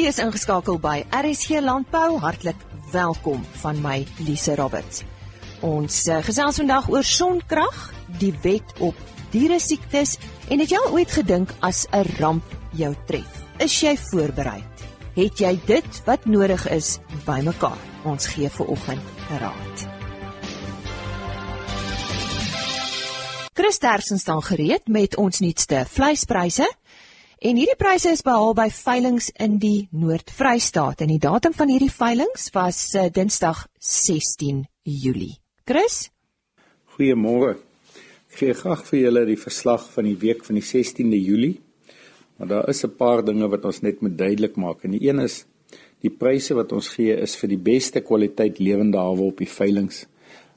U is ingeskakel by RSG Landbou. Hartlik welkom van my Lise Roberts. Ons uh, gesels vandag oor sonkrag, die wet op diere siektes en het jy al ooit gedink as 'n ramp jou tref? Is jy voorberei? Het jy dit wat nodig is bymekaar? Ons gee vir oggend raad. Christersen staan gereed met ons nuutste vleispryse. En hierdie pryse is behaal by veilinge in die Noord-Vrystaat en die datum van hierdie veilinge was uh, Dinsdag 16 Julie. Chris? Goeiemôre. Ek gee graag vir julle die verslag van die week van die 16de Julie. Maar daar is 'n paar dinge wat ons net moet duidelik maak. En die een is die pryse wat ons gee is vir die beste kwaliteit lewende hawe op die veilinge.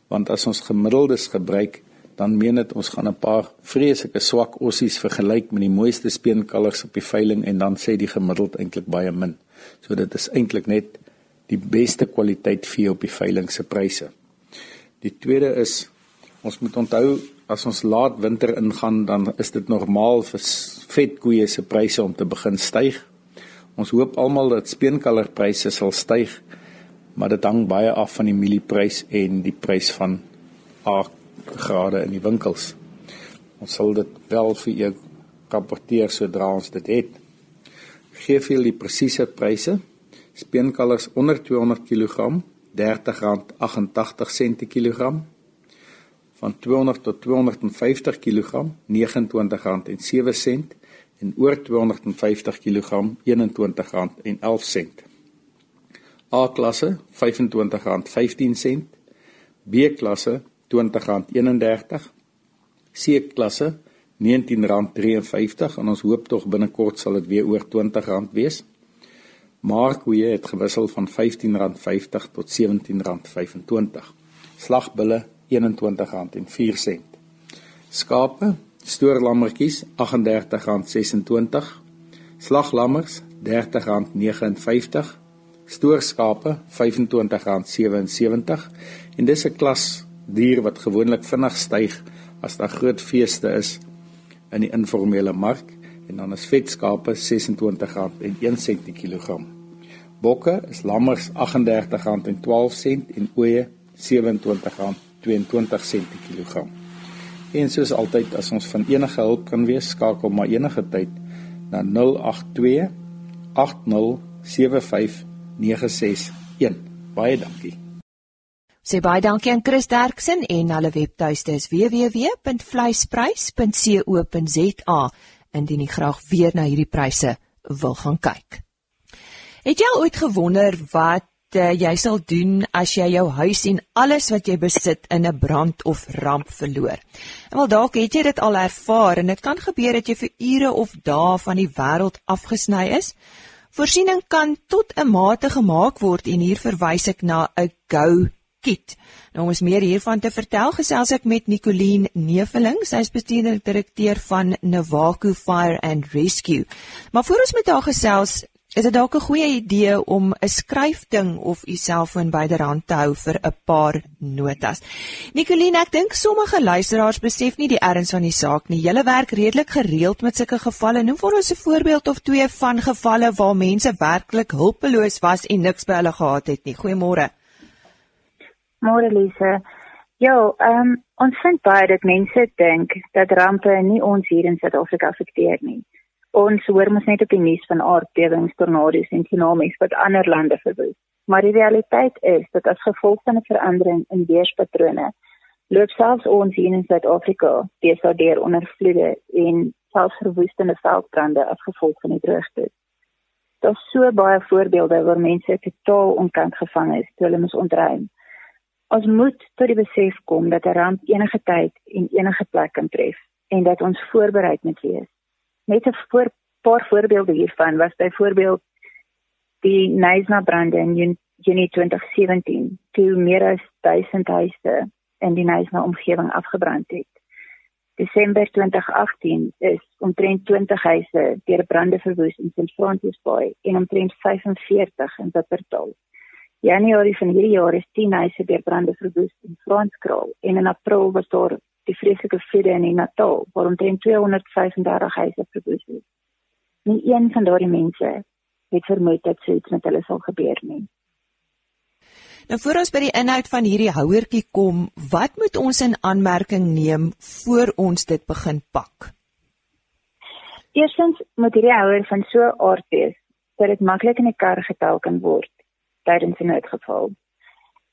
Want as ons gemiddeldes gebruik, dan meen dit ons gaan 'n paar vreeslike swak ossies vergelyk met die mooiste speenkalvers op die veiling en dan sê die gemiddeld eintlik baie min. So dit is eintlik net die beste kwaliteit vee op die veiling se pryse. Die tweede is ons moet onthou as ons laat winter ingaan dan is dit normaal vir vetkoeie se pryse om te begin styg. Ons hoop almal dat speenkalverpryse sal styg, maar dit hang baie af van die mielieprys en die prys van A grade in die winkels. Ons sal dit wel vir jou rapporteer sodra ons dit het. Geef julle die presiese pryse. Speenkalvers onder 200 kg R30.88 per kilogram. Van 200 tot 250 kg R29.07 en oor 250 kg R21.11. A klasse R25.15 B klasse R20.31 C klasse R19.53 en ons hoop tog binnekort sal dit weer oor R20 wees. Markkoeie het gewissel van R15.50 tot R17.25. Slagbulle R21.04. Skape, stoorlammetjies R38.26. Slaglammers R30.59. Stoorskape R25.77 en dis 'n klas dier wat gewoonlik vinnig styg as daar groot feeste is in die informele mark en dan is vetskape R26 en 1 sent per kilogram. Bokke is lammers R38 en 12 sent en ooe R27 22 sent per kilogram. En soos altyd as ons van enige hulp kan wees, skakel maar enige tyd na 082 8075 961. Baie dankie. Sê baie dankie aan Chris Derksen en hulle webtuiste is www.vleisprys.co.za indien jy graag weer na hierdie pryse wil gaan kyk. Het jy al ooit gewonder wat uh, jy sal doen as jy jou huis en alles wat jy besit in 'n brand of ramp verloor? En wel dalk het jy dit al ervaar en dit kan gebeur dat jy vir ure of dae van die wêreld afgesny is. Voorsiening kan tot 'n mate gemaak word en hier verwys ek na 'n go kit. Nou om ons meer hiervan te vertel, gesels ek met Nicoline Neveling, sy is bestuurder direkteur van Navaku Fire and Rescue. Maar voor ons met haar gesels, is dit dalk 'n goeie idee om 'n skryfding of u selfoon byderhand te hou vir 'n paar notas. Nicoline, ek dink sommige luisteraars besef nie die erns van die saak nie. Julle werk redelik gereeld met sulke gevalle. Noem vir ons 'n voorbeeld of twee van gevalle waar mense werklik hulpeloos was en niks by hulle gehad het nie. Goeiemôre. Môre Lise. Ja, ehm um, ons vind baie dat mense dink dat rampe nie ons hier in Suid-Afrika affekteer nie. Ons hoor mos net op die nuus van aardbewings, tornado's en tsunamies wat ander lande verwoes. Maar die realiteit is dat as gevolg van 'n verandering in weerpatrone, loop selfs ons hier in Suid-Afrika deur onder vloede en selfs verwoestende veldbrande as gevolg van die droogte. Daar's so baie voorbeelde waar mense totaal onkant gevang is toe hulle moes ontruim. Ons moet tot die besef kom dat 'n ramp enige tyd en enige plek kan tref en dat ons voorberei moet wees. Net 'n voor, paar voorbeelde hiervan was byvoorbeeld die Nysna brande in Junie 2017, toe meer as 1000 huise in die Nysna omgewing afgebrand het. Desember 2018 is omtrent 20 huise deur brande verwoes in St. Francis Bay en omtrent 45 in Wuppertal. Januarie van hierdie jaar is 10 huise deur brande verwoes in Franskraal en in April was daar die vreeslike vuur in Natal waar omtrent 235 huise verwoes is. Nie een van daardie mense het vermoed dat so iets met hulle sal gebeur nie. Nou voor ons by die inhoud van hierdie houertjie kom, wat moet ons in aanmerking neem voor ons dit begin pak? Eerstens moet hierdie houer van so aard wees dat dit maklik in die kar getel kan word tydens 'n noodgeval.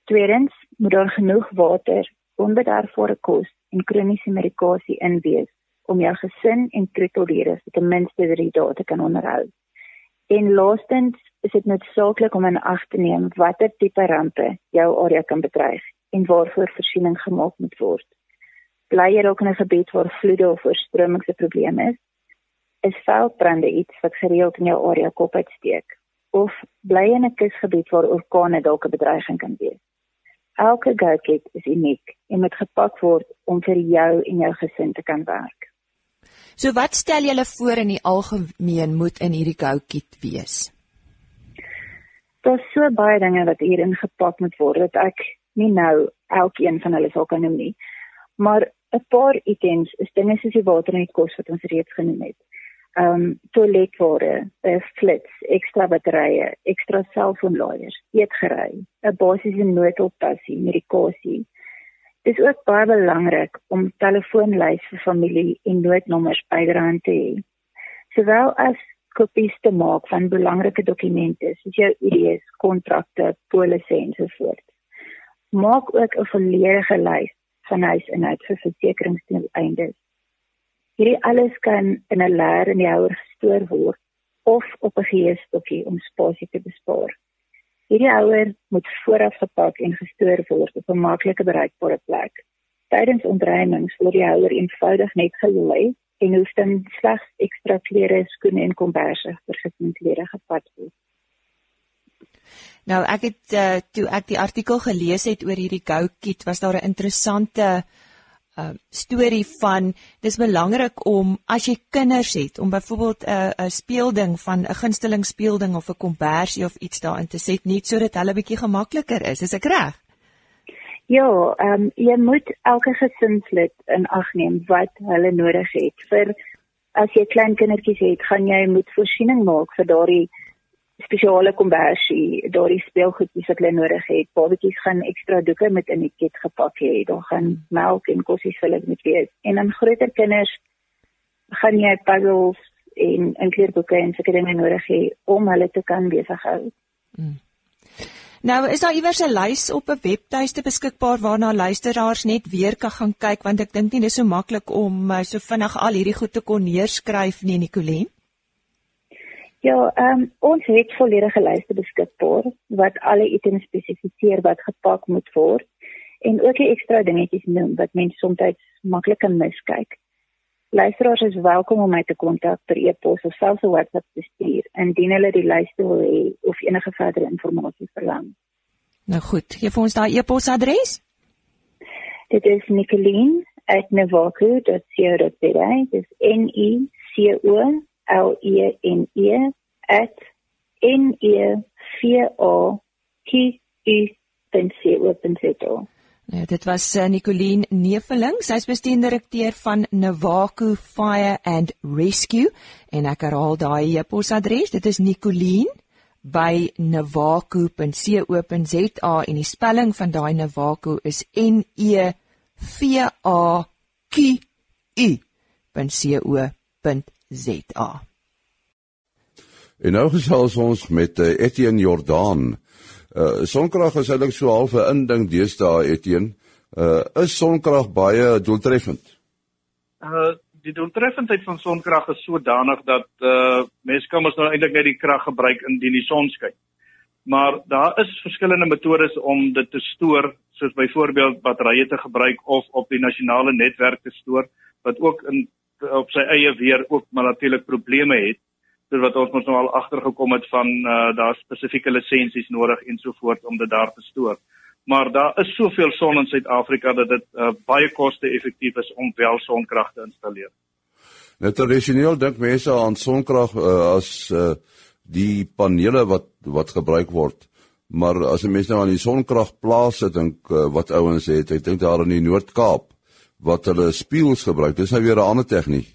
Tweedens moet daar genoeg water, onbederfbare kos en kroniese medikasie in wees om jou gesin en troeteldiere vir ten minste 3 dae te kan onderhou. En laastens is dit noodsaaklik om in ag te neem watter tipe rampe jou area kan bedreig en waarvoor voorsiening gemaak moet word. Bly jy dalk in 'n gebied waar vloede of oorstromings 'n probleem is? Is veldbrande iets wat gereeld in jou area kop uitsteek? Of bly in 'n kusgebied waar orkane dalk 'n bedreiging kan wees? Elke go-kit is uniek en moet gepak word om vir jou en jou gesin te kan werk. So wat stel julle voor in die algemeen moet in hierdie go-kit wees? Daar's so baie dinge wat hierin gepak moet word dat ek nie nou elkeen van hulle sal kan noem nie. Maar 'n paar items is dinge soos die water en die kos wat ons reeds genoem het. Ehm um, toiletware, 'n flits, ekstra batterye, ekstra selfoonlaaiers, eetgerei, 'n basiese noodhulppassie, medikasie. Dit is ook baie belangrik om telefoonlys vir familie en noodnommers byderhand te hê. Sowel as kopies te maak van belangrike dokumente soos jou ID's, kontrakte, polisse en so voort. Maak ook 'n volledige lys van huis en uit vir versekeringsdoeleindes. Hierdie alles kan in 'n leer in die houer gestoor word of op 'n geheuestokkie om spasie te bespaar. Hierdie houer moet vooraf gepak en gestoor word op 'n maklike bereikbare plek. Tydens ontruimings word die houer eenvoudig net gelei en hoef dan slegs ekstra klere, skoene en komberse vir gesinsklere gevat word. Nou ek het uh, toe ek die artikel gelees het oor hierdie Go Kit, was daar 'n interessante uh storie van dis belangrik om as jy kinders het om byvoorbeeld 'n uh, 'n speelding van 'n gunsteling speelding of 'n kombersie of iets daarin te sit net sodat hulle bietjie gemakliker is. Is ek reg? Ja, ehm um, jy moet elke gesinslid in ag neem wat hulle nodig het. Vir as jy klein kindertjies het, gaan jy moet voorsiening maak vir daardie spesiale kombersie, daardie speelgoedjies wat hulle nodig het. Babatjies gaan ekstra doeke met in die kit gepak hê. Daar gaan melk en kossies vir hulle moet wees. En dan groter kinders gaan jy puzzles en en kleurboeke en sulke dinge nodig hê om hulle te kan besig hou. Mm. Nou is daar iewers 'n lys op 'n webtuiste beskikbaar waarna luisteraars net weer kan gaan kyk want ek dink nie dis so maklik om uh, so vinnig al hierdie goed te kon neerskryf nie Nicoline. Ja, ehm um, ons het volledige lyste beskikbaar wat alle items spesifiseer wat gepak moet word en ook die ekstra dingetjies noem wat mense soms maklik kan miskyk. Luisteraars is welkom om my te kontak per e-pos of selfs 'n WhatsApp te stuur indien hulle die lyste wil hê of enige verdere inligting verlang. Nou goed, gee vir ons daai e-posadres. Dit is nicoline@navaku.co.za. Dit is N I C O L E N E @n e v o k u .co.za. Nou, dit was uh, Nicoline Neveling, sy's bestuurdirekteur van Navaku Fire and Rescue en ek herhaal daai e-posadres, dit is Nicoline by navaku.co.za en die spelling van daai Navaku is N E V A K U.co.za. En nou gesels ons met uh, Etienne Jordan. Uh sonkrag is eintlik so half 'n inding deesdae Etienne. Uh is sonkrag baie doeltreffend? Uh die doeltreffendheid van sonkrag is sodanig dat uh mense kan mos nou eintlik net die krag gebruik indien die son skyn. Maar daar is verskillende metodes om dit te stoor, soos byvoorbeeld batterye te gebruik of op die nasionale netwerk te stoor wat ook in op sy eie weer ook maar natuurlik probleme het soos wat ons mos nou al agtergekom het van uh, daar spesifieke lisensies nodig en so voort om dit daar te stoor. Maar daar is soveel son in Suid-Afrika dat dit uh, baie koste-effektief is om wel sonkrag te installeer. Nou tradisioneel dink mense aan sonkrag uh, as uh, die panele wat wat gebruik word. Maar as 'n mens nou aan die sonkragplase dink wat ouens het, ek dink daar in die Noord-Kaap wat hulle spieëls gebruik, dis nou weer 'n ander tegniek.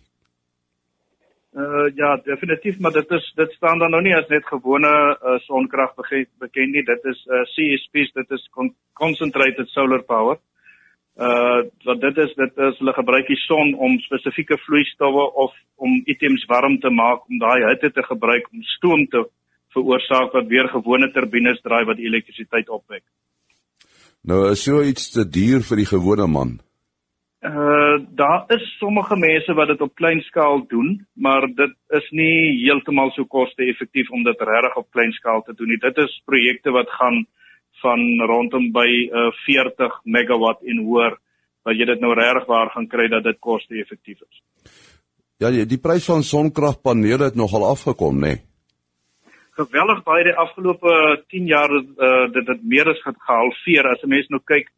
Uh ja, definitief, maar dit is dit staan dan nou nie as net gewone uh, sonkrag bekend nie. Dit is uh, CSP's, dit is con concentrated solar power. Uh wat dit is, dit is hulle gebruik die son om spesifieke vloeistowwe of om items warm te maak om daai hitte te gebruik om stoom te veroorsaak wat weer gewone turbines draai wat elektrisiteit opwek. Nou is so iets te duur vir die gewone man. Uh daar is sommige mense wat dit op klein skaal doen, maar dit is nie heeltemal so koste-effektief om dit regtig op klein skaal te doen nie. Dit is projekte wat gaan van rondom by uh 40 megawatt en hoër wat jy dit nou regtig waar gaan kry dat dit koste-effektief is. Ja, die, die prys van sonkragpanele het nogal afgekom, nê? Nee? Geweldig baie die afgelope 10 jaar uh dit het meer as gehalveer as 'n mens nou kyk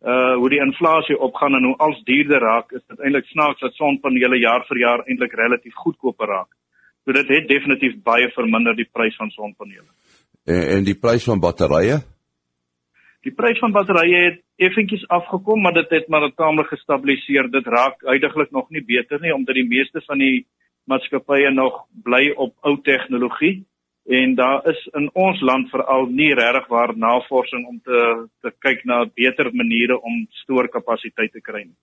uh hoe die inflasie opgaan en hoe als duurder raak, is dit eintlik snaaks dat sonpanele jaar vir jaar eintlik relatief goedkoper raak. So dit het definitief baie verminder die prys van sonpanele. En en die prys van batterye? Die prys van batterye het effentjies afgekom, maar dit het maar taamlik gestabiliseer. Dit raak uitdruklik nog nie beter nie omdat die meeste van die maatskappye nog bly op ou tegnologie en daar is in ons land veral nie regtig waar navorsing om te te kyk na beter maniere om stoorkapasiteit te kry nie.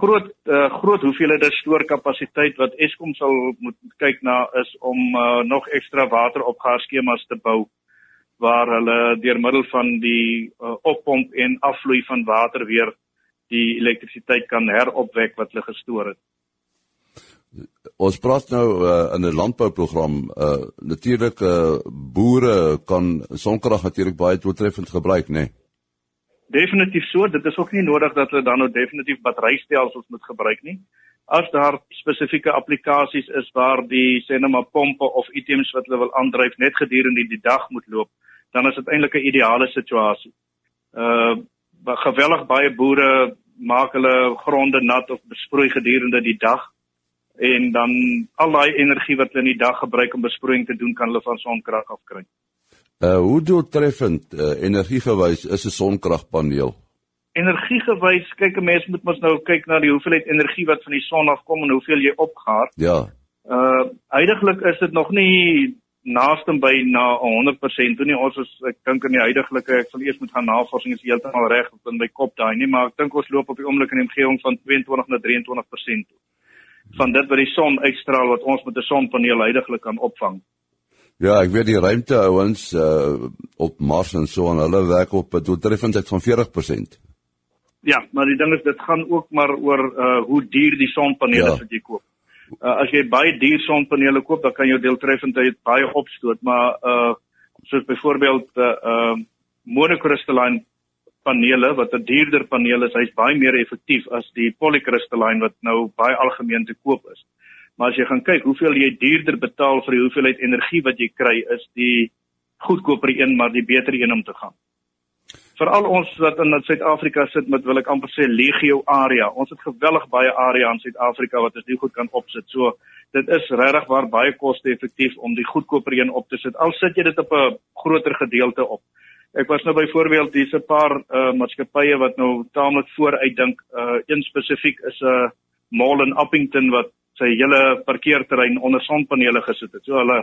Groot uh, groot hoeveelhede stoorkapasiteit wat Eskom sal moet kyk na is om uh, nog ekstra wateropgaarskemas te bou waar hulle deur middel van die uh, oppomp en afvloei van water weer die elektrisiteit kan heropwek wat hulle gestoor het. Ons praat nou uh, in 'n landbouprogram uh natuurlik uh boere kan sonkrag natuurlik baie doeltreffend gebruik, né? Nee? Definitief so, dit is ook nie nodig dat hulle dan nou definitief batterystelsels moet gebruik nie. As daar spesifieke applikasies is waar die sê net maar pompe of items wat hulle wil aandryf net gedurende die dag moet loop, dan is dit eintlik 'n ideale situasie. Uh geweldig baie boere maak hulle gronde nat of besproei gedurende die dag en dan al daai energie wat hulle in die dag gebruik om besproeiing te doen kan hulle van sonkrag afkry. Uh hoe doeltreffend uh, energiegewys is 'n sonkragpaneel? Energiegewys, kyk 'n mens moet mos nou kyk na die hoeveelheid energie wat van die son afkom en hoeveel jy opgaar. Ja. Uh heidaglik is dit nog nie naaste by na 100% toe nie. Ons is ek dink in die huidigelike ek sal eers moet gaan navorsing is heeltemal reg op in my kop daai nie, maar ek dink ons loop op die oomblik in 'n omgewing van 22 na 23% toe van dit wat die son uitstraal wat ons met 'n sonpaneel heidaglik kan opvang. Ja, ek weet die ruimteouens uh op Mars en so en hulle werk op 'n doeltreffendheid van 40%. Ja, maar die ding is dit gaan ook maar oor uh hoe duur die sonpanele ja. wat jy koop. Uh as jy baie duur sonpanele koop, dan kan jou doeltreffendheid baie opstoot, maar uh soos byvoorbeeld uh, uh monokristalline panele wat 'n duurder paneel is, hy's baie meer effektief as die polykristalline wat nou baie algemeen te koop is. Maar as jy gaan kyk hoeveel jy duurder betaal vir die hoeveelheid energie wat jy kry, is die goedkoper een maar die beter een om te gaan. Veral ons wat in Suid-Afrika sit met wil ek amper sê legio area. Ons het geweldig baie area in Suid-Afrika wat ons nie goed kan opsit. So dit is regtig waar baie koste-effektief om die goedkoper een op te sit. Al sit jy dit op 'n groter gedeelte op. Ek was nou byvoorbeeld hier's 'n paar uh, maatskappye wat nou taamlik vooruit dink. Uh, een spesifiek is 'n uh, mall in Appington wat sy hele parkeerterrein onder sonpanele gesit het. So hulle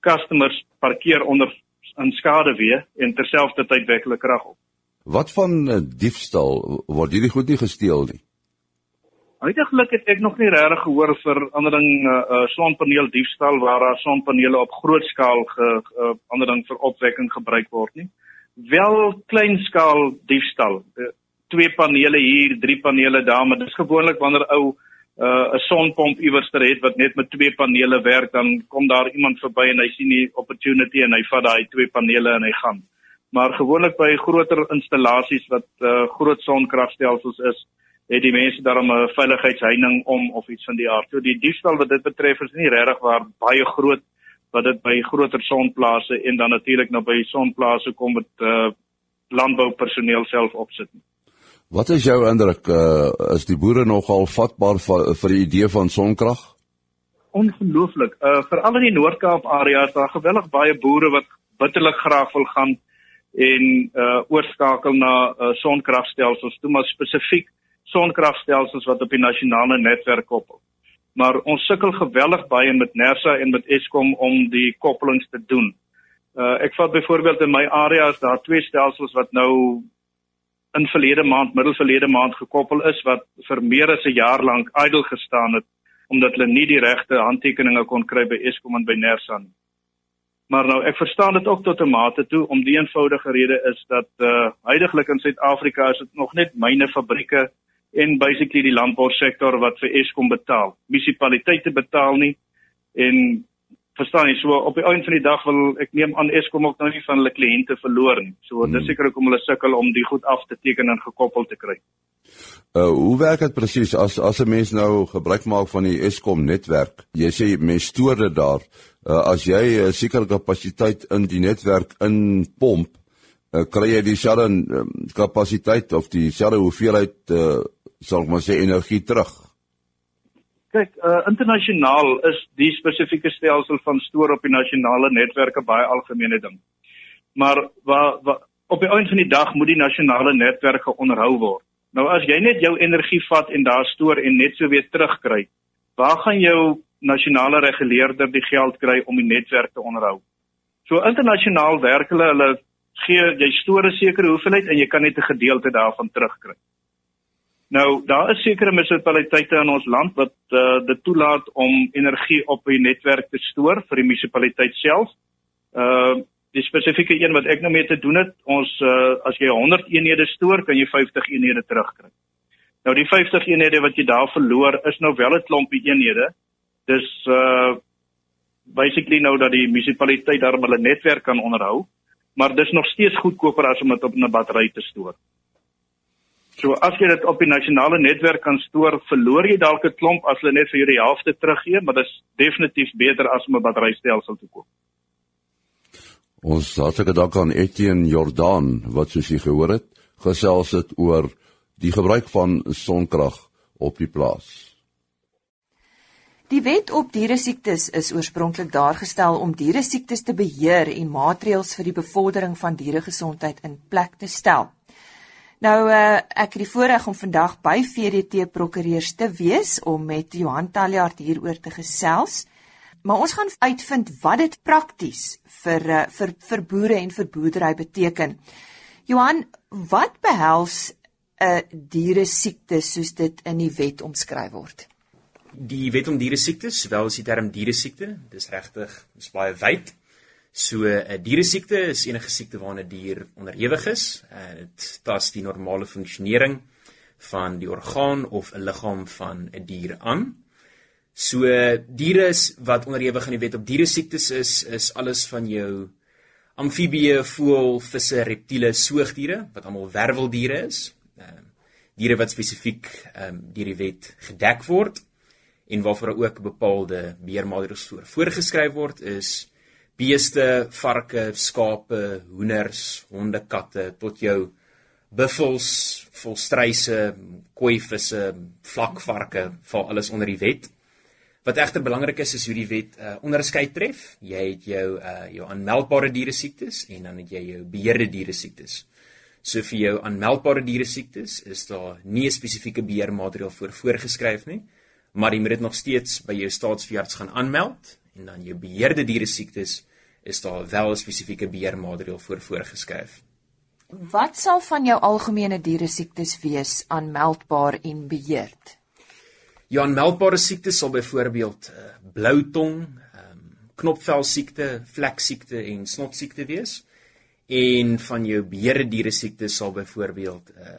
customers parkeer onder in skaduwee en terselfdertyd wek hulle krag op. Wat van uh, diefstal word hierdie goed nie gesteel nie? Uiteindelik het ek nog nie regtig gehoor vir ander ding uh, uh, sonpaneel diefstal waar daar sonpanele op groot skaal ge uh, ander ding vir opwekking gebruik word nie wel kleinskaal diefstal. Twee panele hier, drie panele daar, maar dis gewoonlik wanneer ou uh, 'n uh, sonpomp iewers ter het wat net met twee panele werk, dan kom daar iemand verby en hy sien die opportunity en hy vat daai twee panele en hy gaan. Maar gewoonlik by groter installasies wat uh, groot sonkragstelsels is, het die mense daarom 'n veiligheidsheining om of iets van die aard. So die diefstal wat dit betref is nie regtig waar baie groot wat dit by groter sonplase en dan natuurlik nou by sonplase kom met uh landboupersoneel self opsit. Wat is jou indruk uh is die boere nogal vatbaar vir, vir die idee van sonkrag? Ongelooflik. Uh veral in die Noord-Kaap area is daar geweldig baie boere wat bitterlik graag wil gaan en uh oorskakel na uh, sonkragstelsels, toe maar spesifiek sonkragstelsels wat op die nasionale netwerk koppel. Maar ons sukkel geweldig baie met Nersa en met Eskom om die koppelings te doen. Uh ek vat byvoorbeeld in my area is daar twee stelsels wat nou in verlede maand, middelverlede maand gekoppel is wat vir meer as 'n jaar lank idle gestaan het omdat hulle nie die regte handtekeninge kon kry by Eskom en by Nersa nie. Maar nou ek verstaan dit ook tot 'n mate toe om die eenvoudige rede is dat uh huidigelik in Suid-Afrika is dit nog net myne fabrieke en basically die landbousektor wat vir Eskom betaal. Munisipaliteite betaal nie en verstaan jy so op die einde van die dag wil ek neem aan Eskom ook nou nie van hulle kliënte verloor nie. So hmm. dis seker ook om hulle sukkel om die goed af te teken en gekoppel te kry. Uh hoe werk dit presies as as 'n mens nou gebruik maak van die Eskom netwerk? Jy sê mens stoor dit daar. Uh as jy 'n uh, sekere kapasiteit in die netwerk inpomp, uh, kry jy dieselfde uh, kapasiteit of dieselfde hoeveelheid uh sal ek maar sê energie terug. Kyk, uh internasionaal is die spesifieke stelsel van stoor op die nasionale netwerke baie algemene ding. Maar waar wa, op die einde van die dag moet die nasionale netwerke onderhou word. Nou as jy net jou energie vat en daar stoor en net so weer terugkry, waar gaan jou nasionale reguleerder die geld kry om die netwerk te onderhou? So internasionaal werk hulle, hulle gee jy stoor 'n sekere hoeveelheid en jy kan net 'n gedeelte daarvan terugkry. Nou, daar is sekere munisipaliteite in ons land wat uh, dit toelaat om energie op 'n netwerk te stoor vir die munisipaliteit self. Uh die spesifieke een wat ek nou mee te doen het, ons uh, as jy 100 eenhede stoor, kan jy 50 eenhede terugkry. Nou die 50 eenhede wat jy daar verloor is nou wel 'n klompie eenhede. Dis uh basically nou dat die munisipaliteit daar hulle netwerk kan onderhou, maar dis nog steeds goedkoper as om dit op 'n battery te stoor. So as jy dit op die nasionale netwerk kan stoor, verloor jy dalk 'n klomp as hulle net vir jou die helfte teruggee, maar dis definitief beter as om 'n batterystelsel te koop. Ons hartlike dank aan Etienne Jordan wat soos jy gehoor het, gesels het oor die gebruik van sonkrag op die plaas. Die wet op diere siektes is oorspronklik daar gestel om diere siektes te beheer en maatreëls vir die bevordering van dieregesondheid in plek te stel. Nou uh, ek het die voorreg om vandag by VDT prokureurs te wees om met Johan Taljaard hieroor te gesels. Maar ons gaan uitvind wat dit prakties vir eh, vir vir boere en vir boerdery beteken. Johan, wat behels 'n uh, diere siekte soos dit in die wet omskryf word? Die wet om diere siektes, sowel as die term diere siekte, dis regtig is baie wyd. So 'n uh, diere siekte is enige siekte waarna 'n dier onderhewig is. Uh, dit tas die normale funksionering van die orgaan of 'n liggaam van 'n dier aan. So diere wat onderhewig aan die wet op diere siektes is, is alles van jou amfibieë, voël, visse, reptiele, soogdiere wat almal werweldiere is. Ehm uh, diere wat spesifiek ehm um, deur die wet gedek word en waarvoor ook bepaalde beheermaatreëls voor voorgeskryf word is beeste, varke, skape, hoenders, honde, katte tot jou buffels, volstruise, kooivisse, vlakvarke, val alles onder die wet. Wat egter belangrik is is hoe die wet uh, onderskei tref. Jy het jou uh, jou aanmeldbare diere siektes en dan het jy jou beheerde diere siektes. So vir jou aanmeldbare diere siektes is daar nie 'n spesifieke beheermaatreël voor voorgeskryf nie, maar jy moet dit nog steeds by jou staatsveearts gaan aanmeld en dan jou beheerde diere siektes is daar wel 'n spesifieke beheermaatreël voor voorgeskryf. Wat sal van jou algemene diere siektes wees aanmeldbaar en beheerd? Ja, meldbare siektes sal byvoorbeeld uh, blou tong, um, knopvel siekte, vlek siekte en snot siekte wees. En van jou beheerde diere siektes sal byvoorbeeld uh,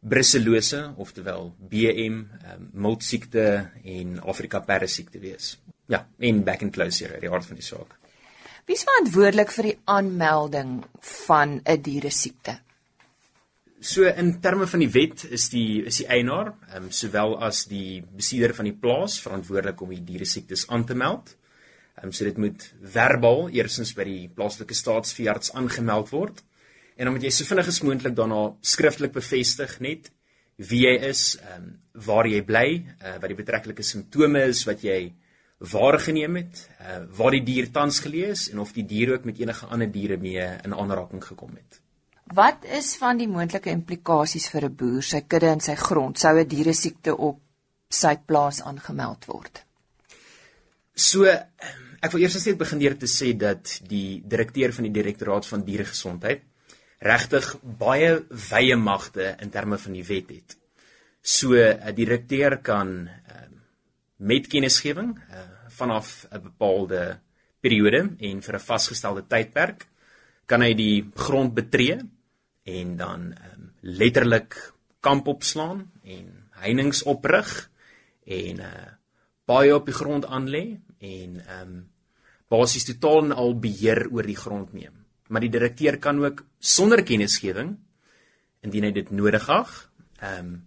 brucellose, oftewel BM, um, milt siekte en Afrika perde siekte wees. Ja, en back and close here, die aard van die saak. Wie is verantwoordelik vir die aanmelding van 'n diere siekte? So in terme van die wet is die is die eienaar, ehm um, sowel as die besitter van die plaas verantwoordelik om die diere siektes aan te meld. Ehm um, so dit moet verbaal eersins by die plaaslike staatsveearts aangemeld word. En dan moet jy so vinnig as moontlik daarna skriftelik bevestig net wie jy is, ehm um, waar jy bly, uh, wat die betrekkelike simptome is wat jy waargeneem het, uh, waar die dier tans gelees en of die dier ook met enige ander diere mee in aanraking gekom het. Wat is van die moontlike implikasies vir 'n boer, sy kudde en sy grond sou 'n diere siekte op sy plaas aangemeld word? So ek wil eers net begin deur te sê dat die direkteur van die direktoraat van dieregesondheid regtig baie wye magte in terme van die wet het. So 'n direkteur kan uh, met kennisgewing uh, vanaf 'n bepaalde periode en vir 'n vasgestelde tydperk kan hy die grond betree en dan um, letterlik kamp opslaan en heininge oprig en uh, baie op die grond aanlê en um, basies totaal en al beheer oor die grond neem. Maar die direkteur kan ook sonder kennisgewing indien hy dit nodig ag, ehm um,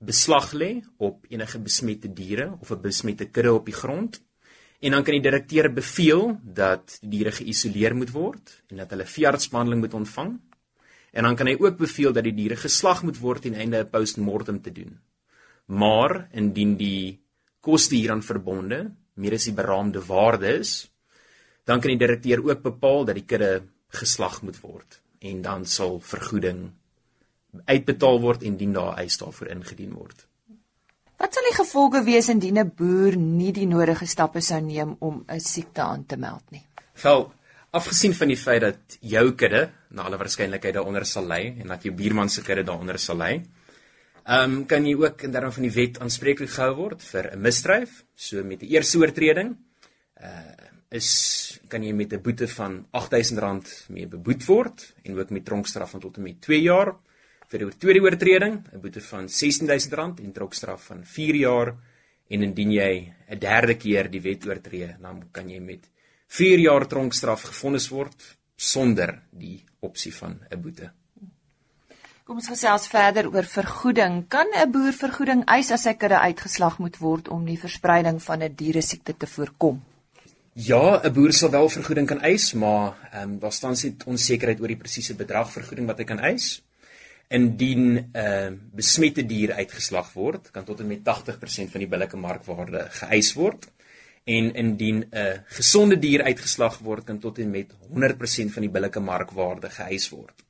beslag lê op enige besmette diere of 'n besmette kudde op die grond En dan kan die direkteur beveel dat die diere geïsoleer moet word en dat hulle veeartsbehandeling moet ontvang. En dan kan hy ook beveel dat die diere geslag moet word ten einde 'n postmortem te doen. Maar indien die koste hieraan verbonde meer as die beraamde waarde is, dan kan die direkteur ook bepaal dat die kudde geslag moet word en dan sal vergoeding uitbetaal word indien daar eis daarvoor ingedien word. Wat sal die gevolge wees indien 'n boer nie die nodige stappe sou neem om 'n siekte aan te meld nie? Wel, afgesien van die feit dat jou kudde na alle waarskynlikheid daaronder sal lê en dat jou buurman se kudde daaronder sal lê, ehm um, kan jy ook in terme van die wet aanspreeklik gehou word vir 'n misdryf, so met 'n eerste oortreding. Uh is kan jy met 'n boete van R8000 mee beboet word en ook met tronkstraf van tot en met 2 jaar vir die tweede oortreding 'n boete van R16000 en trokstraf van 4 jaar en indien jy 'n derde keer die wet oortree, dan kan jy met 4 jaar tronkstraf gefonnis word sonder die opsie van 'n boete. Kom ons gesels verder oor vergoeding. Kan 'n boer vergoeding eis as sy kudde uitgeslag moet word om die verspreiding van 'n diere siekte te voorkom? Ja, 'n boer sal wel vergoeding kan eis, maar ehm um, daar staan sit onsekerheid oor die presiese bedrag vergoeding wat hy kan eis. Indien 'n uh, besmette dier uitgeslag word, kan tot en met 80% van die billike markwaarde geëis word. En indien 'n uh, gesonde dier uitgeslag word, kan tot en met 100% van die billike markwaarde geëis word.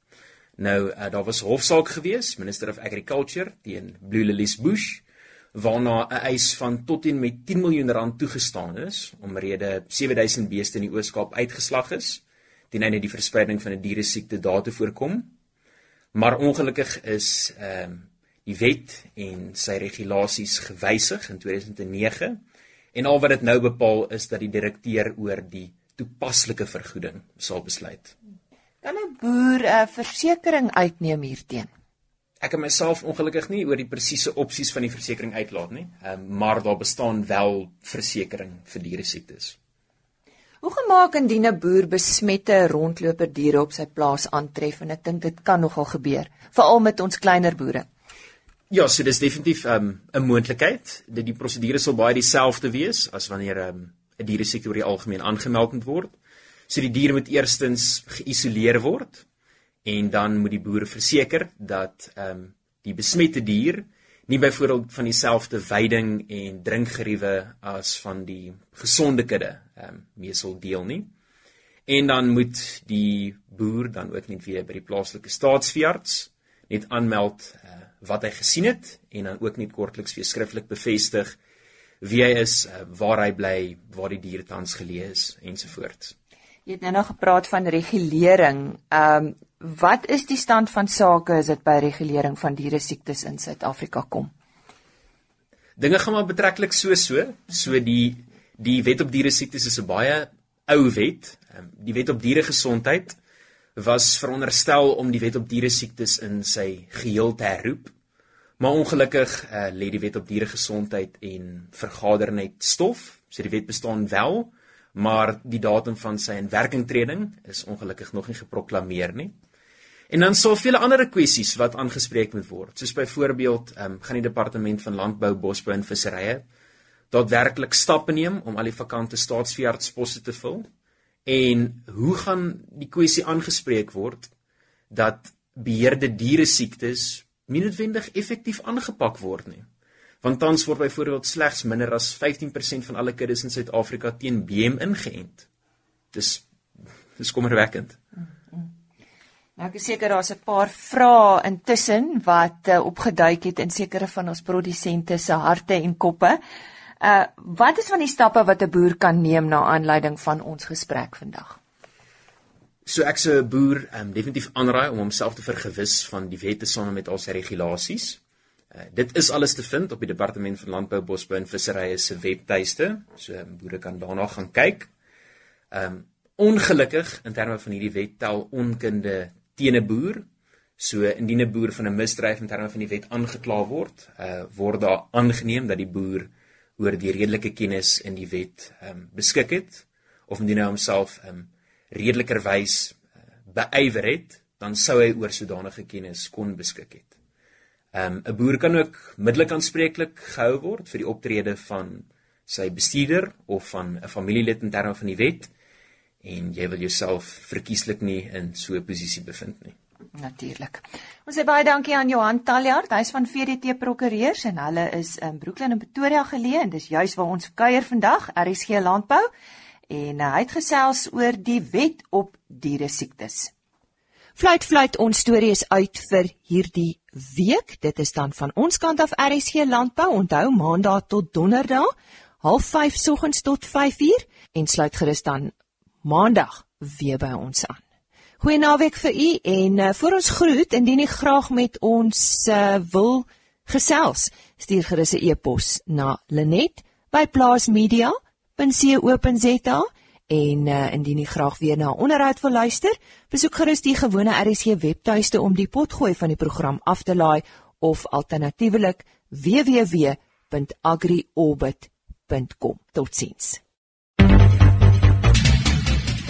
Nou, uh, daar was hofsaak gewees, Minister of Agriculture teen Blue Lilies Bush, waarna 'n eis van tot en met 10 miljoen rand toegestaan is omrede 7000 beeste in die Oos-Kaap uitgeslag is, ten einde die verspreiding van 'n diere siekte daar te voorkom. Maar ongelukkig is ehm um, die wet en sy regulasies gewysig in 2009 en al wat dit nou bepaal is dat die direkteur oor die toepaslike vergoeding sal besluit. Kan 'n boer 'n uh, versekering uitneem hierteen? Ek het myself ongelukkig nie oor die presiese opsies van die versekering uitlaat nie, um, maar daar bestaan wel versekerings vir diere siektes. Hoe gemaak indien 'n boer besmette rondloper diere op sy plaas aantref en ek dink dit kan nogal gebeur, veral met ons kleiner boere. Ja, so dis definitief ehm, 'n um, moontlikheid dat die prosedure sal baie dieselfde wees as wanneer ehm, 'n um, diere siekte oor die algemeen aangemeld word. So die diere moet eerstens geïsoleer word en dan moet die boer verseker dat ehm um, die besmette dier nie byvoorbeeld van dieselfde veiding en drinkgeriewe as van die gesonde kudde ehm um, meesal deel nie. En dan moet die boer dan ook net weer by die plaaslike staatsveearts net aanmeld uh, wat hy gesien het en dan ook net kortliks weer skriftelik bevestig wie hy is, uh, waar hy bly, waar die dier tans geleë is ensovoorts. Jy het nou nog gepraat van regulering. Ehm um, Wat is die stand van sake as dit by regulering van diere siektes in Suid-Afrika kom? Dinge gaan maar betreklik so so. So die die wet op diere siektes is 'n baie ou wet. Ehm, die wet op diere gesondheid was veronderstel om die wet op diere siektes in sy geheel te herroep. Maar ongelukkig uh, lê die wet op diere gesondheid en vergader net stof. So die wet bestaan wel, maar die datum van sy inwerkingtreding is ongelukkig nog nie geproklaameer nie. En dan sou vele ander kwessies wat aangespreek moet word, soos byvoorbeeld, ehm um, gaan die departement van landbou, bosbou en visserye daadwerklik stappe neem om al die vakante staatsveeartsposte te vul? En hoe gaan die kwessie aangespreek word dat beheerde diere siektes nie noodwendig effektief aangepak word nie? Want tans word byvoorbeeld slegs minder as 15% van alle kuddes in Suid-Afrika teen BM ingeënt. Dis dis kommerwekkend. Nou ek is seker daar's 'n paar vrae intussen wat uh, opgeduik het in sekere van ons produsente se harte en koppe. Uh wat is van die stappe wat 'n boer kan neem na aanleiding van ons gesprek vandag? So ek se boer um, definitief aanraai om homself te vergewis van die wette same met al sy regulasies. Uh, dit is alles te vind op die Departement van Landbou, Bosbou en Visserye se webtuiste. So um, boere kan daarna gaan kyk. Um, ongelukkig in terme van hierdie wet tel onkunde teen 'n boer. So indien 'n boer van 'n misdryf in terme van die wet aangekla word, uh, word daar aangeneem dat die boer oor die redelike kennis in die wet um, beskik het of indien hy homself um, redelikerwys uh, beywer het, dan sou hy oor sodanige kennis kon beskik het. Ehm um, 'n boer kan ook middelik aanspreeklik gehou word vir die optrede van sy bestuurder of van 'n familielid in terme van die wet en jy wil jouself verkieslik nie in so 'n posisie bevind nie. Natuurlik. Ons sê baie dankie aan Johan Taljaard, hy's van VDT Prokureurs en hulle is in Brooklyn en Pretoria geleë en dis juis waar ons kuier vandag, RSG Landbou. En uh, hy het gesels oor die wet op diere siektes. Fluit fluit ons storie is uit vir hierdie week. Dit is dan van ons kant af RSG Landbou. Onthou maandag tot donderdag, 05:30 soggens tot 5:00 en sluit gerus dan maandag weer by ons aan. Goeie naweek vir u en uh, voor ons groet indien u graag met ons uh, wil gesels, stuur gerus 'n e-pos na linet@plaasmedia.co.za en uh, indien u graag weer na onderhoud wil luister, besoek gerus die gewone RSG webtuiste om die potgooi van die program af te laai of alternatiefelik www.agriorbit.com. Totsiens.